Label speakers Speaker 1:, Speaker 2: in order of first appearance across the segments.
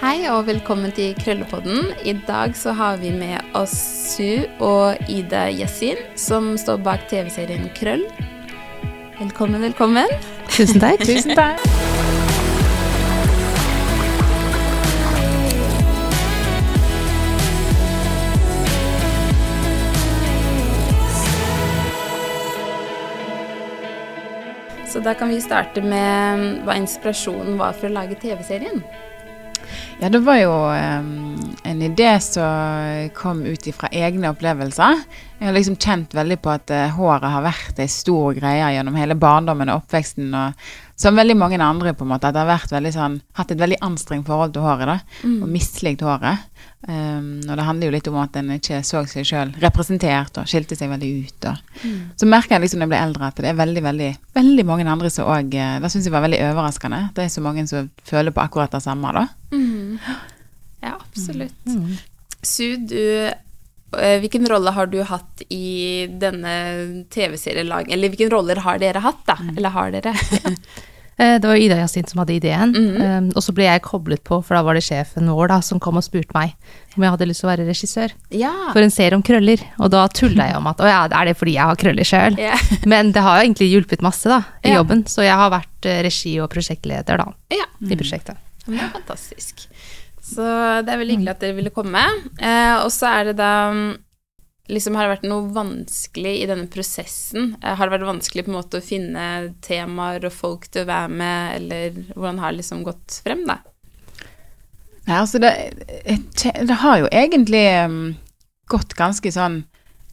Speaker 1: Hei og velkommen til Krøllepodden. I dag så har vi med oss Su og Ida Yasin, som står bak TV-serien Krøll. Velkommen, velkommen.
Speaker 2: Tusen takk.
Speaker 3: Tusen takk.
Speaker 1: Så da kan vi starte med hva inspirasjonen var for å lage TV-serien.
Speaker 3: Ja, det var jo um, en idé som kom ut ifra egne opplevelser. Jeg har liksom kjent veldig på at uh, håret har vært ei stor greie gjennom hele barndommen og oppveksten. Og som veldig mange andre, på en måte. At det har vært veldig sånn, hatt et veldig anstrengt forhold til håret. da,
Speaker 1: Mm.
Speaker 3: Og mislikt håret. Um, og det handler jo litt om at en ikke så seg sjøl representert og skilte seg veldig ut. Og. Så merker jeg liksom når jeg blir eldre at det er veldig veldig, veldig mange andre som òg Det syns jeg var veldig overraskende. Det er så mange som føler på akkurat det samme. da.
Speaker 1: Ja, absolutt. Su, du eh, Hvilken rolle har du hatt i denne TV-serielagen? Eller hvilken roller har dere hatt, da? Eller har dere?
Speaker 2: Eh, Det var Ida Yasin som hadde ideen, eh, og så ble jeg koblet på, for da var det sjefen vår da, som kom og spurte meg om jeg hadde lyst til å være regissør
Speaker 1: ja.
Speaker 2: for en serie om krøller. Og da tulla jeg om at å ja, er det fordi jeg har krøller sjøl?
Speaker 1: Yeah.
Speaker 2: Men det har jo egentlig hjulpet masse da, i
Speaker 1: Ja.
Speaker 2: jobben, så jeg har vært eh, regi- og prosjektleder da,
Speaker 1: ja.
Speaker 2: i prosjektet.
Speaker 1: Det er fantastisk. Så det er veldig hyggelig at dere ville komme. Eh, og så er det da liksom Har det vært noe vanskelig i denne prosessen? Eh, har det vært vanskelig på en måte å finne temaer og folk til å være med, eller hvordan har det liksom gått frem, da?
Speaker 3: Nei, altså det, det har jo egentlig um, gått ganske sånn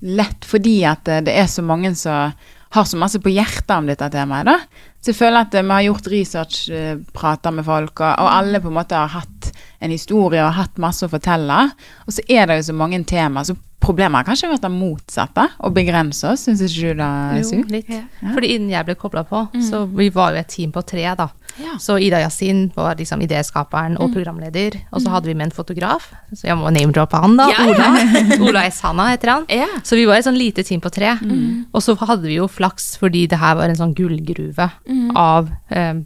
Speaker 3: lett fordi at det, det er så mange som har så masse på hjertet om dette temaet, da. Så jeg føler at eh, vi har gjort research, eh, prater med folk, og, og alle på en måte har hatt en historie og hatt masse å fortelle. Og så er det jo så mange tema, så problemet har kanskje vært det motsatte, å begrense oss, syns ikke du det, Jo,
Speaker 2: litt.
Speaker 1: Ja.
Speaker 2: Fordi innen jeg ble kobla på, så vi var jo et team på tre, da.
Speaker 1: Ja.
Speaker 2: Så Ida Yasin var liksom idéskaperen og programleder, og så hadde vi med en fotograf, så jeg må name-droppe han, da.
Speaker 1: Ja.
Speaker 2: Ola. Ola S. Hanna heter han.
Speaker 1: Ja.
Speaker 2: Så vi var et sånn lite team på tre. Og så hadde vi jo flaks fordi det her var en sånn gullgruve av eh,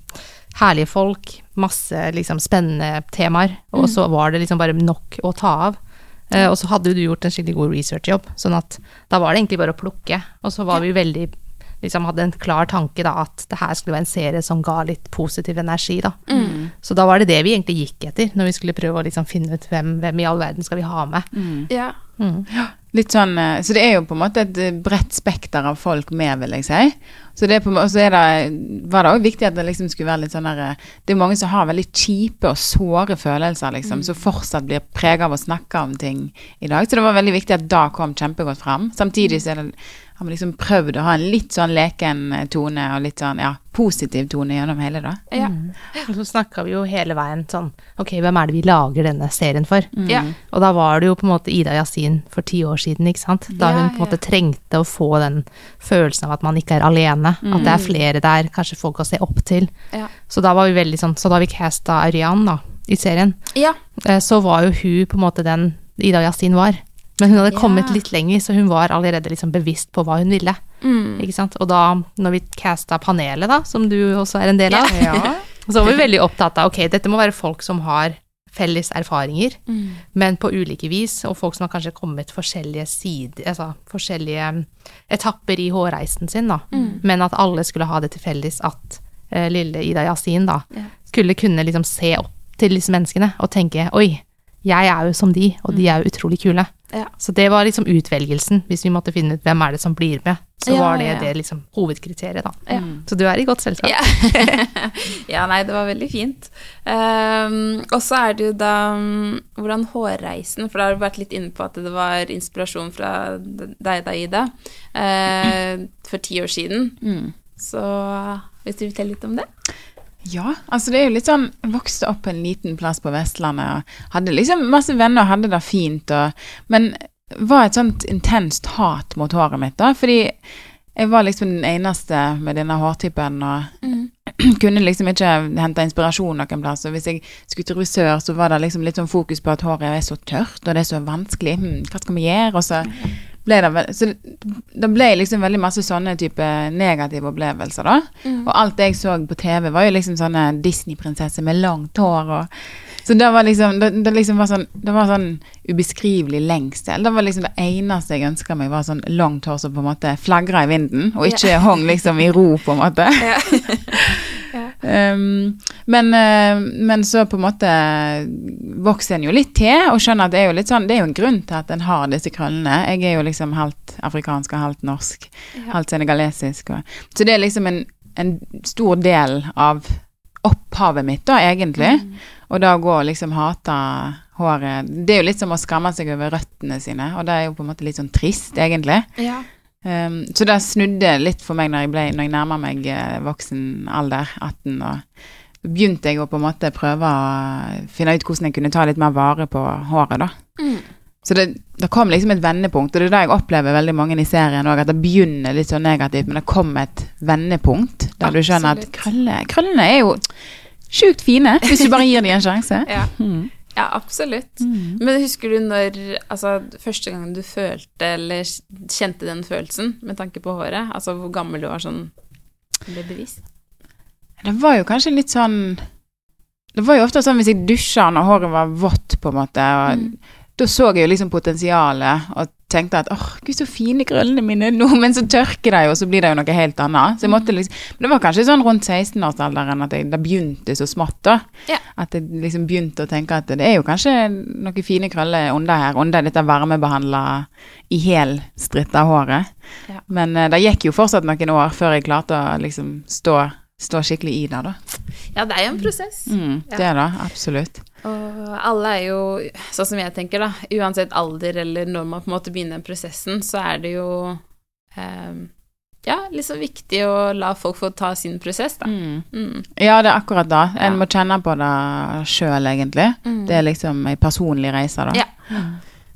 Speaker 2: herlige folk, masse liksom spennende temaer, og så var det liksom bare nok å ta av. Eh, og så hadde du gjort en skikkelig god researchjobb, sånn at da var det egentlig bare å plukke. Og så var vi veldig liksom hadde en klar tanke da at det her skulle være en serie som ga litt positiv energi, da. Så da var det det vi egentlig gikk etter, når vi skulle prøve å liksom finne ut hvem, hvem i all verden skal vi ha med.
Speaker 1: Ja.
Speaker 3: Litt sånn, eh, så det er jo på en måte et eh, bredt spekter av folk med, vil jeg si. Så det på, måte så det, var det òg viktig at det liksom skulle være litt sånn der eh, Det er mange som har veldig kjipe og såre følelser, liksom, som fortsatt blir prega av å snakke om ting i dag. Så det var veldig viktig at det kom kjempegodt fram. Samtidig så er det, har vi liksom prøvd å ha en litt sånn leken eh, tone og litt sånn ja, positiv tone gjennom hele det.
Speaker 1: Ja.
Speaker 2: Og så snakka vi jo hele veien sånn Ok, hvem er det vi lager denne serien for?
Speaker 1: Ja.
Speaker 2: Og da var det jo på en måte Ida Yasin for ti år siden, ikke sant? Da hun på en måte trengte å få den følelsen av at man ikke er alene. At det er flere der, kanskje folk å se opp til.
Speaker 1: Ja.
Speaker 2: Så da var vi veldig sånn Så da vi casta Arian da, i serien,
Speaker 1: ja.
Speaker 2: eh, så var jo hun på en måte den Ida Yasin var. Men hun hadde kommet litt lenger, så hun var allerede liksom bevisst på hva hun ville.
Speaker 1: Mm.
Speaker 2: Ikke sant? Og da, når vi casta panelet, da, som du også er en del av,
Speaker 3: Ja.
Speaker 2: så var vi veldig opptatt av ok, dette må være folk som har felles erfaringer,
Speaker 1: Mm.
Speaker 2: men på ulike vis, og folk som har kanskje kommet forskjellige sider, altså forskjellige mm, etapper i hårreisen sin, da. Men at alle skulle ha det til felles at uh, lille Ida Yasin, da,
Speaker 1: Ja.
Speaker 2: skulle kunne liksom se opp til disse menneskene og tenke oi, jeg er jo som de, og de er jo utrolig kule.
Speaker 1: Ja.
Speaker 2: Så det var liksom utvelgelsen, hvis vi måtte finne ut hvem er det som blir med. Så
Speaker 1: Ja,
Speaker 2: var det
Speaker 1: ja, ja.
Speaker 2: det liksom hovedkriteriet, da.
Speaker 1: Ja.
Speaker 2: Så du er i godt selskap.
Speaker 1: Ja. ja, nei, det var veldig fint. Um, og så er det jo da um, hvordan hårreisen For da har du vært litt inne på at det var inspirasjon fra deg da, Ida, eh, for ti år siden.
Speaker 3: Mm.
Speaker 1: Så hvis du vil fortelle litt om det?
Speaker 3: Ja, altså det er jo litt sånn vokste opp på en liten plass på Vestlandet og hadde liksom masse venner og hadde det fint, og, men var et sånt intenst hat mot håret mitt, da, fordi jeg var liksom den eneste med denne hårtypen og kunne liksom ikke hente inspirasjon noen plass. Og hvis jeg skulle til frisør, så var det liksom litt sånn fokus på at håret er så tørt, og det er så vanskelig. Hm, hva skal vi gjøre? Og så ble det vel, Så det ble liksom veldig masse sånne type negative opplevelser, da.
Speaker 1: Mm.
Speaker 3: Og alt jeg så på TV, var jo liksom sånne Disney-prinsesser med langt hår og Så det var liksom det, det liksom var sånn Det var sånn ubeskrivelig lengsel. Det var liksom det eneste jeg ønska meg, var sånn langt hår som på en måte flagra i vinden, og ikke hang liksom i ro, på en måte. Um, men, eh, men så på en måte vokser en jo litt til og skjønner at det er jo litt sånn Det er jo en grunn til at en har disse krøllene. Jeg er jo liksom halvt afrikansk og halvt norsk.
Speaker 1: Ja.
Speaker 3: Halvt senegalesisk. Og, så det er liksom en, en stor del av opphavet mitt, da, egentlig. Og da går gå og liksom hate håret Det er jo litt som å skamme seg over røttene sine, og det er jo på en måte litt sånn trist, egentlig.
Speaker 1: Ja.
Speaker 3: Um, så det snudde litt for meg når jeg, ble, når jeg nærma meg eh, voksen alder, 18, og begynte jeg å på en måte prøve å finne ut hvordan jeg kunne ta litt mer vare på håret, da.
Speaker 1: Mm.
Speaker 3: Så det, det kom liksom et vendepunkt, og det er det jeg opplever veldig mange i serien òg, at det begynner litt sånn negativt, men det kom et vendepunkt der du skjønner at krøllene, krøllene er jo sjukt fine, hvis du bare gir dem en sjanse.
Speaker 1: Ja.
Speaker 3: Mm.
Speaker 1: Ja, absolutt. Men husker du når Altså, første gangen du følte eller kjente den følelsen med tanke på håret? Altså hvor gammel du var sånn ble bevisst?
Speaker 3: Det var jo kanskje litt sånn Det var jo ofte sånn hvis jeg dusja når håret var vått, på en måte, og
Speaker 1: Mm.
Speaker 3: Da så jeg jo liksom potensialet og tenkte at åh, gud, så fine krøllene mine nå, men så tørker de, og så blir det jo noe helt annet. Så jeg måtte liksom Men det var kanskje sånn rundt 16-årsalderen at jeg, det begynte så smått, da.
Speaker 1: Ja.
Speaker 3: At jeg liksom begynte å tenke at det er jo kanskje noen fine krøller under her, under dette varmebehandla i helstritta håret.
Speaker 1: Ja.
Speaker 3: Men uh, det gikk jo fortsatt noen år før jeg klarte å liksom stå, stå skikkelig i det, da.
Speaker 1: Ja, det er jo en prosess.
Speaker 3: Mm, det er det, absolutt.
Speaker 1: Og alle er jo, sånn som jeg tenker, da, uansett alder eller når man på en måte begynner den prosessen, så er det jo eh, ja, liksom viktig å la folk få ta sin prosess, da.
Speaker 3: Mm.
Speaker 1: Mm.
Speaker 3: Ja, det er akkurat da. En
Speaker 1: Ja.
Speaker 3: må kjenne på det sjøl, egentlig.
Speaker 1: Mm.
Speaker 3: Det er liksom ei personlig reise, da.
Speaker 1: Ja.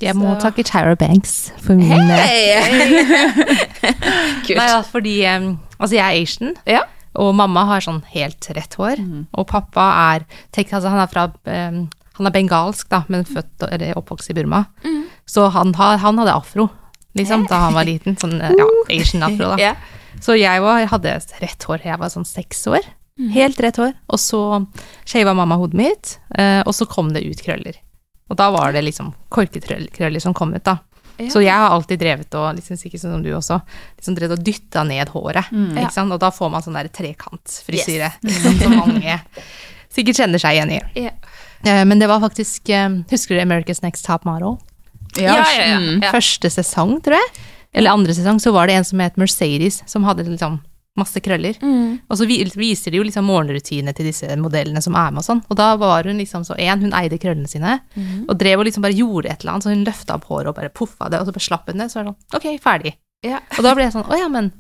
Speaker 2: Jeg må
Speaker 1: Så-
Speaker 2: takke Tyra Banks for min eh,
Speaker 1: Kult.
Speaker 2: Nei, ja, fordi um, Altså, jeg er Asian,
Speaker 1: Ja.
Speaker 2: Og mamma har sånn helt rett hår.
Speaker 3: Mm.
Speaker 2: Og pappa er tenk, altså, Han er fra um, Han er bengalsk, da, men født eller oppvokst i Burma.
Speaker 1: Mm.
Speaker 2: Så han, han hadde afro, liksom, da han var liten. Sånn eh, ja, Asian afro, da.
Speaker 1: yeah.
Speaker 2: Så jeg var, hadde rett hår jeg var sånn seks år. Helt rett hår. Og så shava mamma hodet mitt, eh, og så kom det ut krøller. Og da var det liksom korkekrøller som kom ut, da.
Speaker 1: Ja.
Speaker 2: Så jeg har alltid drevet og, liksom sikkert som du også, liksom drevet og dytta ned håret.
Speaker 3: Mm.
Speaker 2: Ikke sant? Og da får man sånn der trekantfrisyre, liksom, som mange sikkert kjenner seg igjen i.
Speaker 1: Ja.
Speaker 2: Eh, Men det var faktisk eh, Husker du America's Next Top Model?
Speaker 1: Ja, ja, ja.
Speaker 3: mm.
Speaker 1: Ja.
Speaker 2: Første sesong, tror jeg. Eller andre sesong, så var det en som het Mercedes, som hadde liksom masse krøller.
Speaker 1: Mm.
Speaker 2: Og så viser de jo liksom morgenrutinene til disse modellene som er med og sånn. Og da var hun liksom så en, hun eide krøllene sine,
Speaker 1: Mm.
Speaker 2: og drev og liksom bare gjorde et eller annet, så hun løfta opp håret og bare poffa det, og så bare slapp hun det, så var det sånn, ok, ferdig.
Speaker 1: Ja.
Speaker 2: Og da ble jeg sånn, å ja, men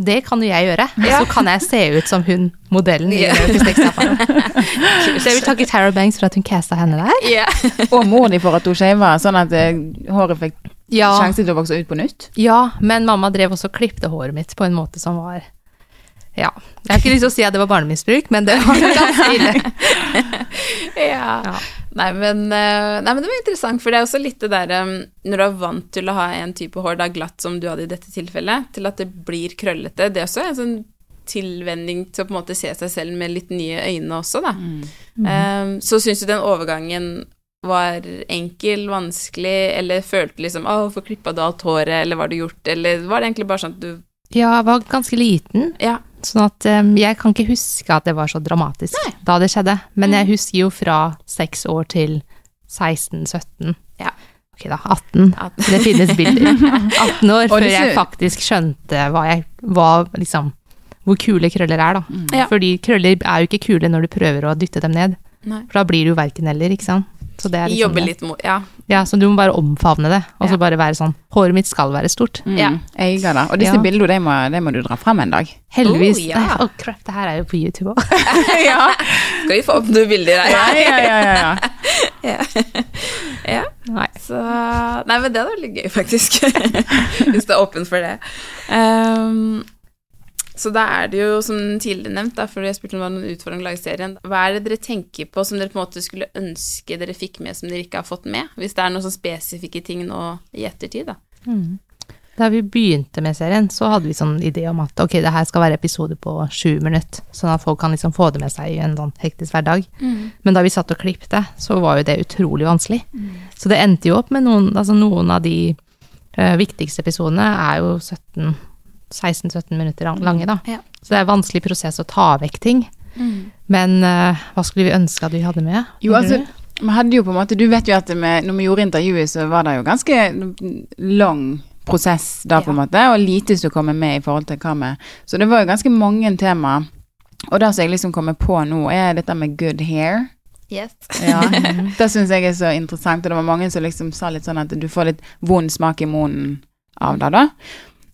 Speaker 2: det kan jo jeg gjøre.
Speaker 1: Ja.
Speaker 2: Så kan jeg se ut som hun, modellen Model. Så jeg vil takke Tara Banks for at hun casta henne der.
Speaker 1: Yeah.
Speaker 3: Og moren din for at hun shava, sånn at eh, håret fikk
Speaker 2: Ja,
Speaker 3: sjanse til å vokse ut på nytt.
Speaker 2: ja, men mamma drev også og klipte håret mitt på en måte som var ja. Jeg har ikke lyst til å si at det var barnemisbruk, men det var ganske ille.
Speaker 1: ja.
Speaker 2: Ja.
Speaker 1: Nei, men, eh, nei, men det var interessant, for det er også litt det der um, Når du er vant til å ha en type hår da glatt som du hadde i dette tilfellet, til at det blir krøllete, det er også en sånn tilvenning til å på en måte se seg selv med litt nye øyne også, da. Um, så syns du den overgangen var enkel, vanskelig, eller følte liksom 'Å, hvorfor klippa du alt håret', eller hva har du gjort, eller var det egentlig bare sånn at du
Speaker 2: Ja, jeg var ganske liten,
Speaker 1: Ja.
Speaker 2: sånn at um, jeg kan ikke huske at det var så dramatisk da det skjedde. Men jeg husker jo fra seks år til 16-17.
Speaker 1: Ja.
Speaker 2: Ok da, 18.
Speaker 1: 18.
Speaker 2: Det finnes bilder. 18 år før jeg faktisk skjønte hva jeg hva liksom hvor kule krøller er, da.
Speaker 1: Ja.
Speaker 2: Fordi krøller er jo ikke kule når du prøver å dytte dem ned.
Speaker 1: nei.
Speaker 2: For da blir det jo verken eller, ikke sant. Så det er liksom
Speaker 1: Jobbe litt mot Ja.
Speaker 2: Ja, så du må bare omfavne det, og så
Speaker 1: Ja.
Speaker 2: bare være sånn Håret mitt skal være stort.
Speaker 3: Mm.
Speaker 1: Ja.
Speaker 3: Eier det. Og disse
Speaker 2: Ja.
Speaker 3: bildene, de må, de må du dra frem en dag.
Speaker 2: Heldigvis.
Speaker 1: Oh, ja.
Speaker 2: Å, crap, det her er jo på YouTube òg.
Speaker 3: ja.
Speaker 1: Skal vi få opp noen bilder der?
Speaker 3: ja, ja, ja, ja, ja.
Speaker 1: ja.
Speaker 2: Nei.
Speaker 1: Så Nei, men det hadde vært litt gøy, faktisk. Hvis du er åpen for det. Ehm, så da er det jo, som tidligere nevnt, da, for jeg spurte om det var noen utfordringer å lage serien, hva er det dere tenker på som dere på en måte skulle ønske dere fikk med, som dere ikke har fått med? Hvis det er noen sånn spesifikke ting nå i ettertid, da.
Speaker 2: Da vi begynte med serien, så hadde vi sånn idé om at ok, det her skal være episode på sju minutter, sånn at folk kan liksom få det med seg i en sånn hektisk hverdag. Men da vi satt og klipte, så var jo det utrolig vanskelig. Så det endte jo opp med noen, altså noen av de uh, viktigste episodene er jo 17 16-17 minutter lange, da.
Speaker 1: Ja.
Speaker 2: Så det er en vanskelig prosess å ta vekk ting. Men uh, hva skulle vi ønske at vi hadde med?
Speaker 3: Jo, altså,
Speaker 2: du?
Speaker 3: vi hadde jo på en måte Du vet jo at med, når vi gjorde intervjuet, så var det jo ganske lang prosess da, på en måte, og lite som kommer med i forhold til hva vi Så det var jo ganske mange tema. Og det som jeg liksom kommer på nå, er dette med good hair.
Speaker 1: Yes.
Speaker 3: Ja, Det syns jeg er så interessant, og det var mange som liksom sa litt sånn at du får litt vond smak i munnen av det, da.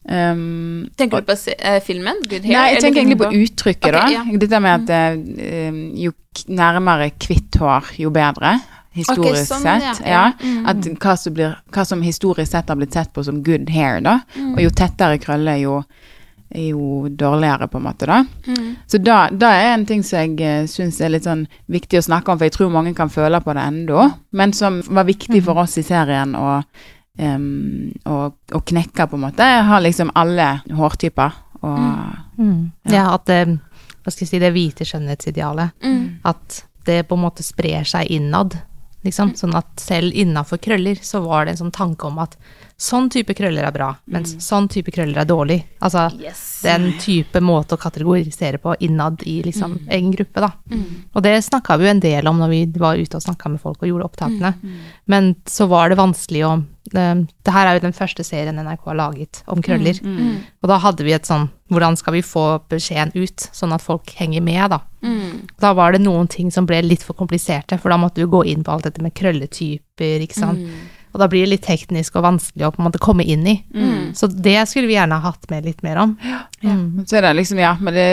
Speaker 3: Um,
Speaker 1: Tenker du på eh, filmen? Good Hair?
Speaker 3: Nei, jeg tenker egentlig på uttrykket,
Speaker 1: okay,
Speaker 3: da.
Speaker 1: ja.
Speaker 3: Dette med at eh, um, jo nærmere hvitt hår, jo bedre. Historisk
Speaker 1: sånn,
Speaker 3: sett.
Speaker 1: ja.
Speaker 3: Ja.
Speaker 1: Mm.
Speaker 3: At hva som, blir, hva som historisk sett har blitt sett på som good hair, da.
Speaker 1: Mm.
Speaker 3: Og jo tettere krøller, jo, jo dårligere, på en måte, da.
Speaker 1: Mm.
Speaker 3: Så da, da er en ting som jeg uh, syns er litt sånn viktig å snakke om, for jeg tror mange kan føle på det ennå, men som var viktig for oss i serien å um, og, og, knekke, på en måte. Jeg har liksom alle hårtyper. Og
Speaker 2: Mm. Ja, at det, hva skal jeg si, det hvite skjønnhetsidealet,
Speaker 1: Mm.
Speaker 2: at det på en måte sprer seg innad, liksom. Sånn at selv innafor krøller så var det en sånn tanke om at sånn type krøller er bra, mens sånn type krøller er dårlig. Altså
Speaker 1: Yes.
Speaker 2: den type måte å kategorisere på innad i liksom egen gruppe, da.
Speaker 1: Mm.
Speaker 2: Og det snakka vi jo en del om når vi var ute og snakka med folk og gjorde opptakene. Men så var det vanskelig å det, det her er jo den første serien NRK har laget om krøller.
Speaker 1: Mm.
Speaker 2: Og da hadde vi et sånn Hvordan skal vi få beskjeden ut, sånn at folk henger med, da.
Speaker 1: Mm.
Speaker 2: Da var det noen ting som ble litt for kompliserte, for da måtte du gå inn på alt dette med krølletyper, ikke sant.
Speaker 1: Mm.
Speaker 2: Og da blir det litt teknisk og vanskelig å på en måte komme inn i.
Speaker 1: Mm.
Speaker 2: Så det skulle vi gjerne ha hatt med litt mer om. Mm.
Speaker 3: Så er det liksom, ja, men det,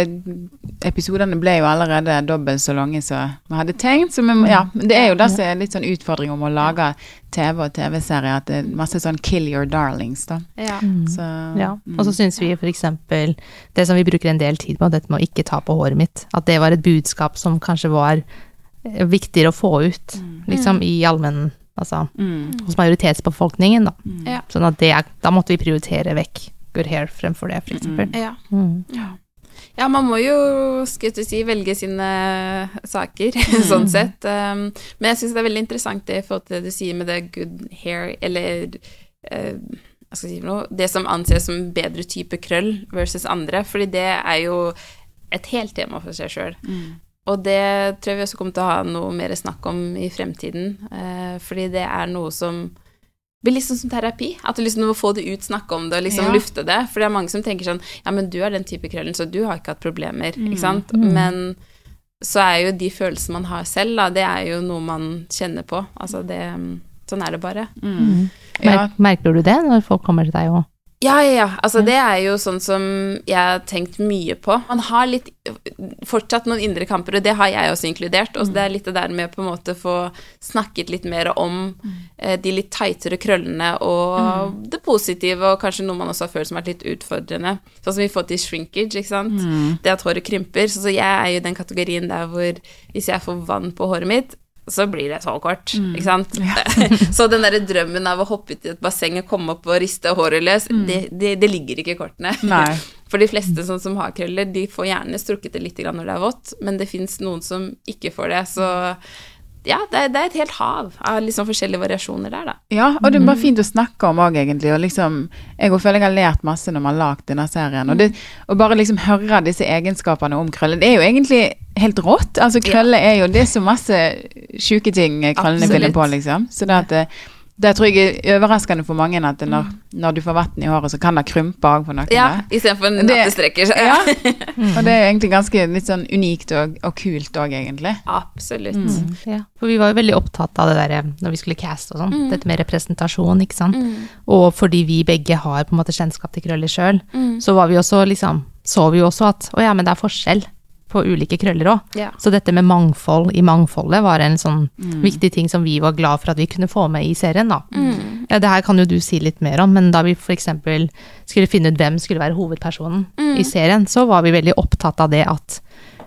Speaker 3: episodene ble jo allerede dobbelt så lange som vi hadde tenkt. Så vi, ja, det er jo det som er litt sånn utfordring om å lage TV og TV-serier, at det er masse sånn kill your darlings, da.
Speaker 1: Ja.
Speaker 3: Så,
Speaker 2: Ja, og så syns vi eksempel det som vi bruker en del tid på, dette med å ikke ta på håret mitt, at det var et budskap som kanskje var eh, viktigere å få ut, liksom i allmenn, altså
Speaker 3: mm,
Speaker 2: hos majoritetsbefolkningen, da.
Speaker 1: Ja.
Speaker 2: Sånn at det, er- da måtte vi prioritere vekk good hair fremfor det, for eksempel.
Speaker 1: Ja.
Speaker 2: Mm.
Speaker 1: Ja, man må jo, skal jeg si, velge sine saker, sånn sett. Um, men jeg syns det er veldig interessant det i forhold til det du sier med det good hair, eller uh, hva skal jeg si for noe, det som anses som bedre type krøll versus andre, fordi det er jo et helt tema for seg sjøl. Og det tror jeg vi også kommer til å ha noe mer snakk om i fremtiden, eh, fordi det er noe som blir liksom som terapi. At du liksom må få det ut, snakke om det og liksom
Speaker 3: Ja.
Speaker 1: lufte det. For det er mange som tenker sånn Ja, men du er den type krøllen, så du har ikke hatt problemer,
Speaker 3: Mm.
Speaker 1: ikke sant? Men så er jo de følelsene man har selv, da, det er jo noe man kjenner på. Altså det Sånn er det bare.
Speaker 3: mm. Ja,
Speaker 2: merker du det når folk kommer til deg og
Speaker 1: Ja, ja, ja. Altså, det er jo sånn som jeg har tenkt mye på. Man har litt fortsatt noen indre kamper, og det har jeg også inkludert. Og det er litt det der med på en måte få snakket litt mer om eh, de litt tightere krøllene og det positive, og kanskje noe man også har følt som har vært litt utfordrende. Sånn som vi får til shrinkage, ikke sant. Det at håret krymper. Så, så jeg er jo i den kategorien der hvor hvis jeg får vann på håret mitt, så blir det så kort, ikke sant. så den derre drømmen av å hoppe ut i et basseng og komme opp og riste håret løs, det, det, det ligger ikke i kortene.
Speaker 3: Nei.
Speaker 1: For de fleste sånn som har krøller, de får gjerne strukket det litt når det er vått, men det fins noen som ikke får det. Så ja, det er, det er et helt hav av liksom forskjellige variasjoner der, da.
Speaker 3: Ja, og det er bare fint å snakke om òg, egentlig. Og liksom, jeg føler jeg har lært masse når man har lagd denne serien. Og, det, og bare liksom høre disse egenskapene om krøller, det er jo egentlig helt rått. Altså krøller er jo Det er så masse sjuke ting krøllene finner på, liksom. Så det at det, tror jeg er overraskende for mange at når, når du får vann i håret, så kan det krympe òg for noen.
Speaker 1: Ja, istedenfor en
Speaker 3: Det-
Speaker 1: nattestreker. så-
Speaker 3: Ja. Og det er egentlig ganske litt sånn unikt og, og kult òg, egentlig.
Speaker 1: Absolutt.
Speaker 2: Ja, for vi var jo veldig opptatt av det der eh, når vi skulle caste og sånn,
Speaker 1: Mm.
Speaker 2: dette med representasjon, ikke sant. Og fordi vi begge har på en måte kjennskap til krøller sjøl,
Speaker 1: Mm.
Speaker 2: så var vi også liksom, så vi jo også at å ja, men det er forskjell på ulike krøller òg.
Speaker 1: Ja.
Speaker 2: Så dette med mangfold i mangfoldet var en sånn
Speaker 1: Mm.
Speaker 2: viktig ting som vi var glad for at vi kunne få med i serien, da.
Speaker 1: Mm.
Speaker 2: Ja, det her kan jo du si litt mer om, men da vi for eksempel skulle finne ut hvem skulle være hovedpersonen
Speaker 1: Mm.
Speaker 2: i serien, så var vi veldig opptatt av det at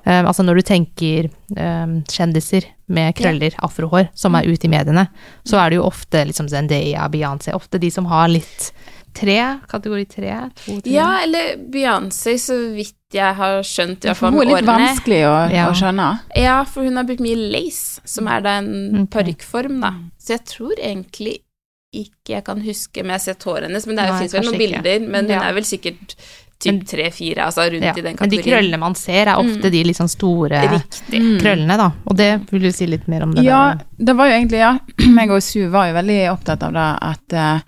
Speaker 2: um, altså når du tenker um, kjendiser med krøller, afrohår, som
Speaker 1: Mm.
Speaker 2: er ute i mediene, så er det jo ofte liksom Zendaya, Beyoncé, ofte de som har litt tre, kategori tre. To, tre.
Speaker 1: Ja, eller Beyoncé, så vidt jeg har skjønt, i hvert
Speaker 3: For
Speaker 1: fall
Speaker 3: hun er litt
Speaker 1: årene.
Speaker 3: vanskelig å,
Speaker 2: Ja.
Speaker 3: å skjønne.
Speaker 1: Ja, for hun har brukt mye lace, som er da en
Speaker 2: okay.
Speaker 1: parykkform, da. Så jeg tror egentlig ikke jeg kan huske men jeg har sett håret hennes, men det fins vel noen
Speaker 2: ikke.
Speaker 1: bilder, men hun er vel sikkert typ tre-fire, altså rundt
Speaker 2: Ja,
Speaker 1: i den kategorien.
Speaker 2: Men de krøllene man ser, er ofte
Speaker 1: Mm.
Speaker 2: de litt sånn store
Speaker 1: Riktig.
Speaker 3: Mm.
Speaker 2: krøllene, da. Og det vil du si litt mer om det
Speaker 3: Ja,
Speaker 2: der?
Speaker 3: det var jo egentlig, ja. meg og Su var jo veldig opptatt av det at eh,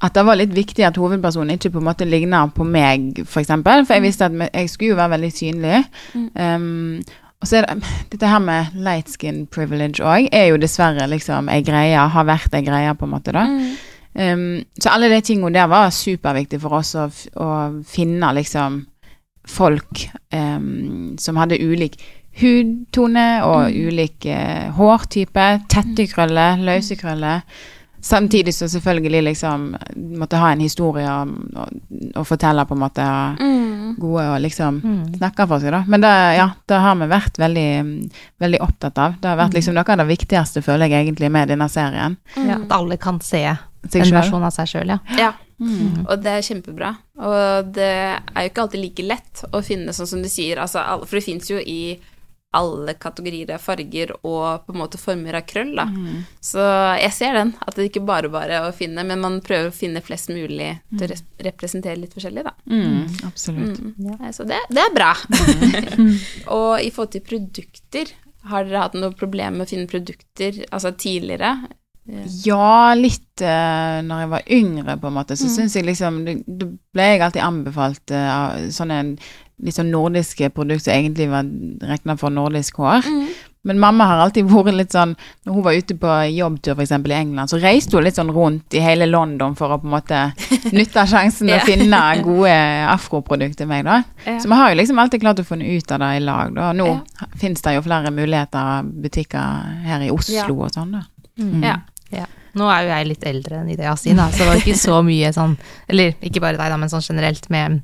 Speaker 3: at det var litt viktig at hovedpersonen ikke på en måte ligner på meg, for eksempel. For jeg visste at jeg skulle jo være veldig synlig.
Speaker 1: Mm.
Speaker 3: Um, og så er det dette her med light skin privilege òg, er jo dessverre liksom ei greie, har vært ei greie, på en måte, da.
Speaker 1: Mm.
Speaker 3: Um, så alle de tingene der var superviktige for oss å, å finne liksom folk um, som hadde ulik hudtone og ulik eh, hårtype, tette krøller, løse krøller. Samtidig så selvfølgelig liksom måtte ha en historie og, fortelle på en måte
Speaker 1: Mm.
Speaker 3: gode og liksom
Speaker 2: Mm.
Speaker 3: snakke for seg, da. Men det, ja, det har vi vært veldig, mm, veldig opptatt av. Det har vært liksom noe av det viktigste, føler jeg egentlig, med denne serien.
Speaker 2: Ja, at alle kan se
Speaker 3: Seg
Speaker 2: en
Speaker 3: selv.
Speaker 2: versjon av seg sjøl, ja.
Speaker 1: Ja,
Speaker 3: Mm.
Speaker 1: og det er kjempebra. Og det er jo ikke alltid like lett å finne, sånn som du sier, altså, for det fins jo i alle kategorier av farger og på en måte former av krøll, da.
Speaker 3: Mm.
Speaker 1: Så jeg ser den, at det ikke bare bare å finne, men man prøver å finne flest mulig til å representere litt forskjellig, da.
Speaker 3: Mm, absolutt.
Speaker 1: Mm. Nei, Så det, det er bra. og i forhold til produkter, har dere hatt noe problem med å finne produkter altså tidligere?
Speaker 3: Ja, litt uh, når jeg var yngre, på en måte, så
Speaker 1: Mm.
Speaker 3: syns jeg liksom Da ble jeg alltid anbefalt uh, sånne litt sånn nordiske produkter som egentlig var regna for nordisk hår. Men mamma har alltid vært litt sånn Når hun var ute på jobbtur f.eks. i England, så reiste hun litt sånn rundt i hele London for å på en måte nytte sjansen
Speaker 1: Ja.
Speaker 3: å finne gode afroprodukter til meg, da.
Speaker 1: Ja.
Speaker 3: Så vi har jo liksom alltid klart å finne ut av det i lag, da. Nå
Speaker 1: Ja.
Speaker 3: finnes det jo flere muligheter butikker her i Oslo
Speaker 1: Ja.
Speaker 3: og sånn, da. Mm.
Speaker 1: Ja.
Speaker 2: Ja. Nå er jo jeg litt eldre enn ideen sin, da, så det var ikke så mye sånn Eller ikke bare deg, da, men sånn generelt med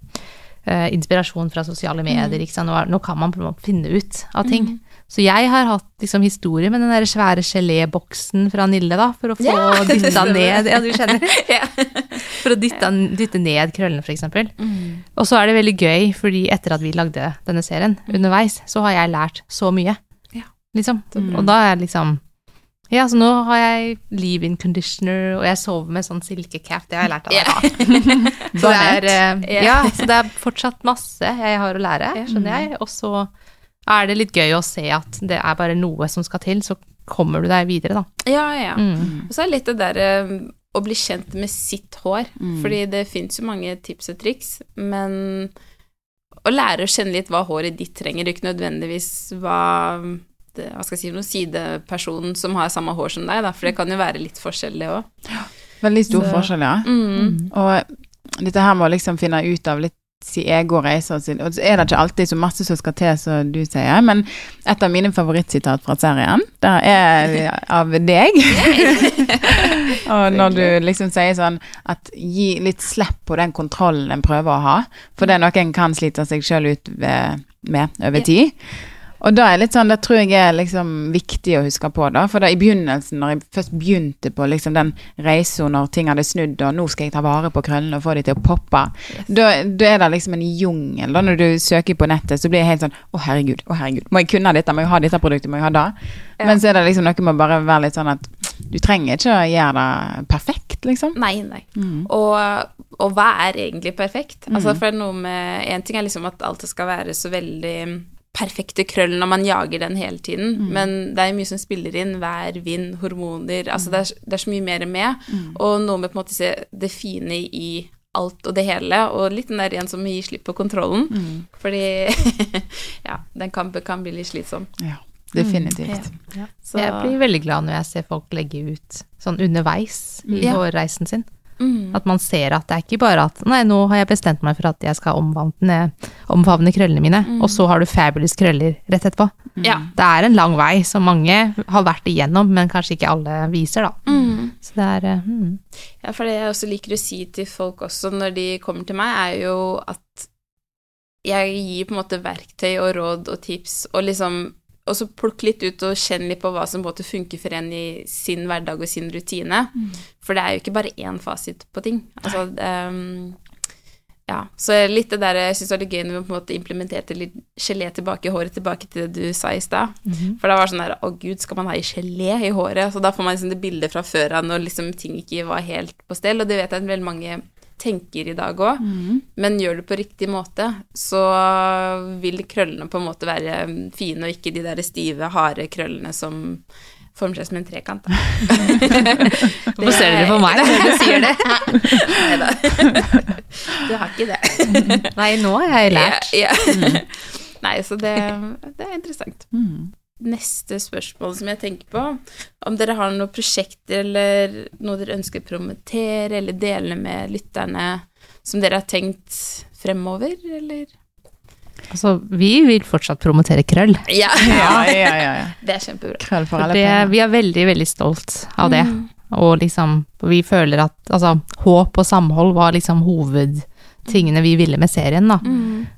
Speaker 2: uh, inspirasjon fra sosiale medier. Ikke sant? Nå, er, nå kan man finne ut av ting. Så jeg har hatt liksom historie med den der svære geléboksen fra Nille, da, for å få
Speaker 1: yeah,
Speaker 2: dytta ned Ja, du kjenner?
Speaker 1: yeah.
Speaker 2: For å dytte, dytte ned krøllene, for eksempel. Og så er det veldig gøy, fordi etter at vi lagde denne serien, underveis, så har jeg lært så mye.
Speaker 1: Ja.
Speaker 2: Liksom. Og da er jeg liksom Ja, så nå har jeg leave-in conditioner, og jeg sover med sånn silkecap. Det har jeg lært av deg.
Speaker 1: Ja.
Speaker 2: da. Så det er, eh,
Speaker 1: Ja.
Speaker 2: så det er fortsatt masse jeg har å lære, skjønner jeg. Og så er det litt gøy å se at det er bare noe som skal til, så kommer du deg videre, da.
Speaker 1: Ja, ja.
Speaker 2: Mm.
Speaker 1: Og så er det litt det derre å bli kjent med sitt hår.
Speaker 3: Mm.
Speaker 1: Fordi det fins jo mange tips og triks, men å lære å kjenne litt hva håret ditt trenger, ikke nødvendigvis hva hva skal jeg si, noen sideperson som har samme hår som deg, da, for det kan jo være litt forskjell, det òg.
Speaker 3: Veldig stor
Speaker 1: Så-
Speaker 3: forskjell, ja.
Speaker 1: Mm.
Speaker 3: Og dette her med å liksom finne ut av litt sin egen reise, og sin- og så er det ikke alltid så masse som skal til, som du sier, men et av mine favorittsitat fra serien, det er av deg. og når du liksom sier sånn at gi litt slipp på den kontrollen en prøver å ha, for det er noe en kan slite seg sjøl ut med over tid. Og da er litt sånn, det tror jeg er liksom viktig å huske på, da. For da i begynnelsen, når jeg først begynte på liksom den reisa når ting hadde snudd, og nå skal jeg ta vare på krøllene og få de til å poppe, da, da er det liksom en jungel. Da når du søker på nettet, så blir jeg helt sånn å herregud, å herregud, må jeg kunne dette, må jeg ha dette produktet, må jeg ha det?
Speaker 1: Ja.
Speaker 3: Men så er det liksom noe med å bare være litt sånn at du trenger ikke å gjøre det perfekt, liksom.
Speaker 1: Nei, nei.
Speaker 3: Mm.
Speaker 1: Og, og hva er egentlig perfekt? Altså,
Speaker 3: Mm.
Speaker 1: for det er noe med En ting er liksom at alt skal være så veldig perfekte krøll når man jager den hele tiden,
Speaker 3: Mm.
Speaker 1: men det er mye som spiller inn. Vær, vind, hormoner Altså, det er, det er så mye mer med.
Speaker 3: Mm.
Speaker 1: Og noe med på en måte se det fine i alt og det hele, og litt den der igjen som gir slipp på kontrollen.
Speaker 3: Mm.
Speaker 1: Fordi ja, den kampen kan bli litt slitsom.
Speaker 3: Ja, definitivt.
Speaker 1: Så,
Speaker 2: Jeg blir veldig glad når jeg ser folk legge ut sånn underveis i
Speaker 1: Ja.
Speaker 2: hårreisen sin.
Speaker 1: Mm,
Speaker 2: At man ser at det er ikke bare at nei, nå har jeg bestemt meg for at jeg skal omfavne, omfavne krøllene mine, og så har du fabulous krøller rett etterpå.
Speaker 1: ja.
Speaker 2: Det er en lang vei som mange har vært igjennom, men kanskje ikke alle viser, da.
Speaker 1: Mm.
Speaker 2: Så det er eh, mm.
Speaker 1: Ja, for det jeg også liker å si til folk også når de kommer til meg, er jo at jeg gir på en måte verktøy og råd og tips og liksom og så plukk litt ut og kjenn litt på hva som både funker for en i sin hverdag og sin rutine. For det er jo ikke bare én fasit på ting. Altså, um, ja, så litt det der Jeg syns var litt gøy når vi på en måte implementerte litt gelé tilbake i håret, tilbake til det du sa i stad. For da var det sånn der Å, gud, skal man ha i gelé i håret? Så da får man liksom det bildet fra før av når liksom ting ikke var helt på stell, og det vet jeg at veldig mange tenker i dag òg. Men gjør det på riktig måte, så vil krøllene på en måte være fine, og ikke de der stive, harde krøllene som former seg som en trekant. Da.
Speaker 2: Hvorfor ser dere på meg når du sier det?
Speaker 1: Nei da. Du har ikke det.
Speaker 2: Nei, nå har jeg lært.
Speaker 1: Ja, ja. Nei, så det, det er interessant. Neste spørsmål som jeg tenker på, om dere har noen prosjekter eller noe dere ønsker å promotere eller dele med lytterne som dere har tenkt fremover, eller?
Speaker 2: Altså, vi vil fortsatt promotere krøll.
Speaker 1: Ja,
Speaker 3: Ja, ja, ja. ja.
Speaker 1: det er kjempebra.
Speaker 3: Krøll for alle
Speaker 2: det, vi er veldig, veldig stolt av det. Og liksom, vi føler at altså, håp og samhold var liksom hovedtingene vi ville med serien, da.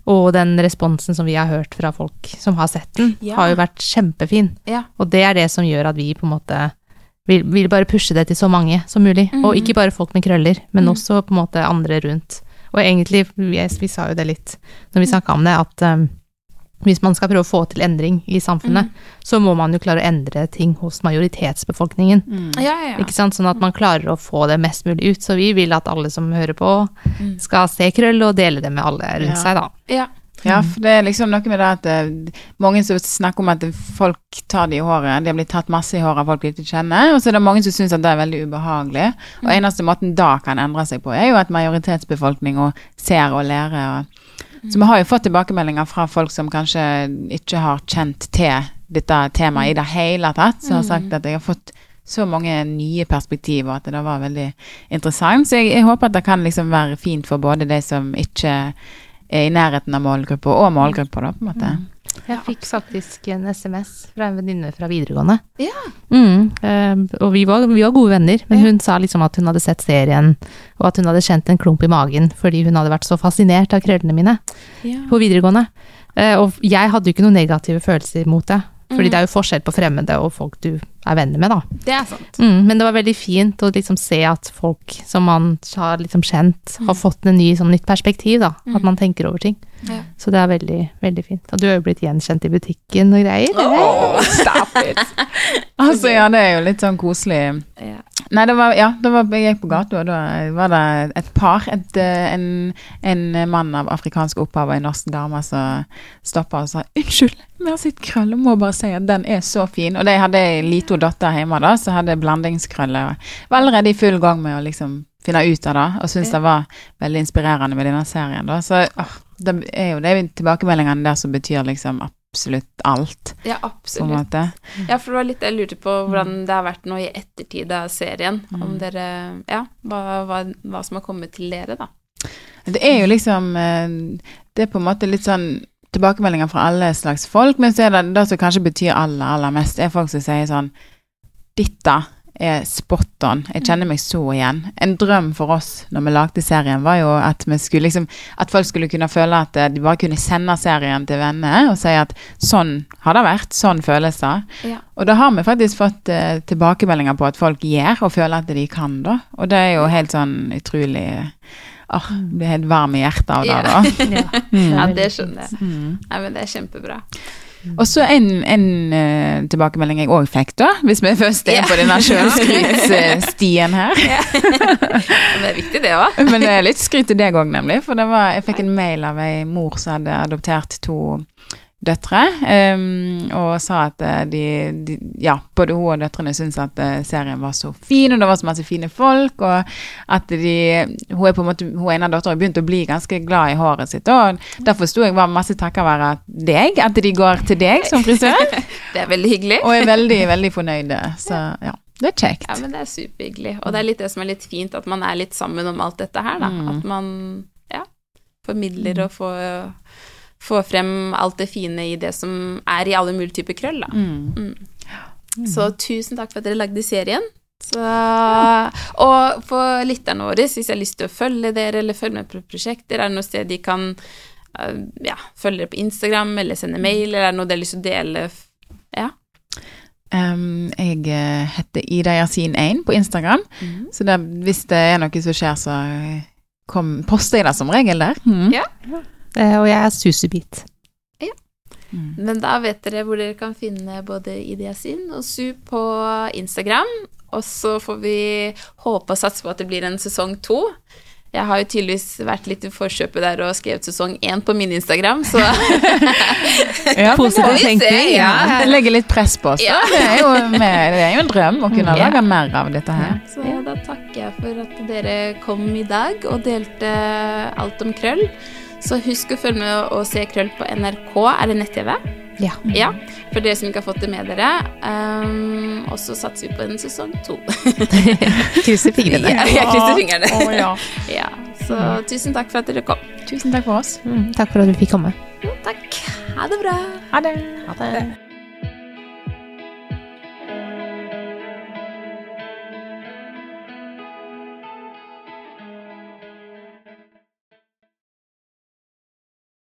Speaker 2: Og den responsen som vi har hørt fra folk som har sett den,
Speaker 1: Ja.
Speaker 2: har jo vært kjempefin.
Speaker 1: Ja.
Speaker 2: Og det er det som gjør at vi på en måte vil, vil bare pushe det til så mange som mulig. Og ikke bare folk med krøller, men også på en måte andre rundt. Og egentlig, vi, vi sa jo det litt når vi snakka om det, at um, hvis man skal prøve å få til endring i samfunnet, så må man jo klare å endre ting hos majoritetsbefolkningen.
Speaker 1: Ja, ja, ja.
Speaker 2: Ikke sant? Sånn at man klarer å få det mest mulig ut. Så vi vil at alle som hører på, skal se krøll og dele det med alle rundt
Speaker 3: Ja.
Speaker 2: seg, da.
Speaker 1: ja.
Speaker 3: Ja, for det er liksom noe med det at det, mange som snakker om at folk tar det i håret, de har blitt tatt masse i håret av folk de ikke kjenner, og så er det mange som syns at det er veldig ubehagelig. Og eneste måten da kan endre seg på, er jo at majoritetsbefolkninga ser og lærer. Og, så vi har jo fått tilbakemeldinger fra folk som kanskje ikke har kjent til dette temaet i det hele tatt, som har sagt at jeg har fått så mange nye perspektiver, at det var veldig interessant. Så jeg, jeg håper at det kan liksom være fint for både de som ikke er i nærheten av målgruppa, og målgruppa, da, på en måte.
Speaker 2: Jeg fikk faktisk en SMS fra en venninne fra videregående.
Speaker 1: Ja.
Speaker 2: Mm, eh, og vi var, vi var gode venner, men hun sa liksom at hun hadde sett serien, og at hun hadde kjent en klump i magen fordi hun hadde vært så fascinert av krøllene mine
Speaker 1: Ja.
Speaker 2: på videregående. Eh, og jeg hadde jo ikke noen negative følelser mot det, fordi det er jo forskjell på fremmede og folk du er venner med, da.
Speaker 1: Det er sant.
Speaker 2: Mm, men det var veldig fint å liksom se at folk som man har liksom kjent, har fått en ny, sånn nytt perspektiv, da. At man tenker over ting.
Speaker 1: Ja.
Speaker 2: Så det er veldig, veldig fint. Og du er jo blitt gjenkjent i butikken og greier.
Speaker 3: Oh, stop it! altså, ja, det er jo litt sånn koselig.
Speaker 1: Ja.
Speaker 3: Nei, det var, ja, det var, jeg på gata, og da var det et par, et, eh, en, en mann av afrikansk opphav og en norsk dame som stoppa og sa 'Unnskyld, vi har sett krøller, må bare si at den er så fin'. Og de hadde ei lita datter hjemme da, som hadde blandingskrøller, var allerede i full gang med å liksom finne ut av det, og syntes det var veldig inspirerende med denne serien. da, Så åh, det er jo det er tilbakemeldingene der som betyr liksom absolutt alt,
Speaker 1: ja, absolutt. Ja, for det var litt jeg lurte på hvordan det har vært nå i ettertid av serien. Om dere Ja, hva, hva, hva som har kommet til dere, da.
Speaker 3: Det er jo liksom eh, Det er på en måte litt sånn tilbakemeldinger fra alle slags folk, men så er det det som kanskje betyr aller, aller mest, er folk som sier sånn Dette er spot on. Jeg kjenner meg så igjen. En drøm for oss når vi lagde serien, var jo at vi skulle liksom At folk skulle kunne føle at eh, de bare kunne sende serien til venner og si at sånn har det vært, sånn føles det.
Speaker 1: Ja.
Speaker 3: Og da har vi faktisk fått uh, tilbakemeldinger på at folk gjør og føler at de kan, da. Og det er jo helt sånn utrolig Åh, blir helt varm i hjertet av det, da.
Speaker 2: Ja.
Speaker 1: Ja, det skjønner jeg. Nei, men det er kjempebra.
Speaker 3: Og så en, en eh, tilbakemelding jeg òg fikk, da, hvis vi først er på denne sjølskrytsstien her.
Speaker 1: Men det er viktig, det òg.
Speaker 3: Men det er litt skryt til deg òg, nemlig. For det var, jeg fikk en mail av ei mor som hadde adoptert to døtre, um, og sa at eh, de, de Ja, både hun og døtrene syntes at eh, serien var så fin, og det var så masse fine folk, og at de Hun er på en måte Hun ene av har begynt å bli ganske glad i håret sitt, og derfor forsto jeg var masse takket være deg, at de går til deg som frisør,
Speaker 1: Det er veldig hyggelig.
Speaker 3: og er veldig, veldig fornøyde. Så ja, det er kjekt.
Speaker 1: Ja, men det er superhyggelig. Og det er litt det som er litt fint, at man er litt sammen om alt dette her, da. At man, ja, formidler og får, får frem alt det fine i det som er i alle mulige typer krøll, da. Mm. Så tusen takk for at dere lagde serien. Så, og for lytterne våre, hvis jeg har lyst til å følge dere eller følge med på prosjekter, er det noe sted de kan eh, ja, følge dere på Instagram eller sende mail, eller er det noe dere har lyst til å dele Ja.
Speaker 3: Um, jeg eh, heter Ida Yasin1 på Instagram, så det, hvis det er noe som skjer, så eh, kom, poster jeg det som regel der. Mm.
Speaker 1: Ja.
Speaker 2: Eh, Og jeg er Susebit.
Speaker 3: Mm.
Speaker 1: Men da vet dere hvor dere kan finne både Idiasin og Su på Instagram. Og så får vi håpe og satse på at det blir en sesong to. Jeg har jo tydeligvis vært litt i forkjøpet der og skrevet sesong én på min Instagram, så
Speaker 3: Ja,
Speaker 2: Positiv tenkning.
Speaker 1: ja.
Speaker 3: Legge litt press på oss. da.
Speaker 1: Ja.
Speaker 3: Det, er jo det er jo en drøm å kunne
Speaker 1: Ja.
Speaker 3: lage mer av dette her.
Speaker 1: Så da takker jeg for at dere kom i dag og delte alt om krøll. Så husk å følge med og se Krøll på NRK. Er det nett-TV?
Speaker 2: Ja.
Speaker 1: Ja, for dere som ikke har fått det med dere. Um, og så satser vi på en sesong to.
Speaker 2: Krysser fingrene.
Speaker 1: Ja, jeg krysser fingrene.
Speaker 3: Oh, ja.
Speaker 1: Ja, så tusen takk for at dere kom.
Speaker 3: Tusen takk for oss.
Speaker 2: Mm, takk for at du fikk komme.
Speaker 1: Mm, takk. Ha det bra.
Speaker 3: Ha det.
Speaker 2: Ha det.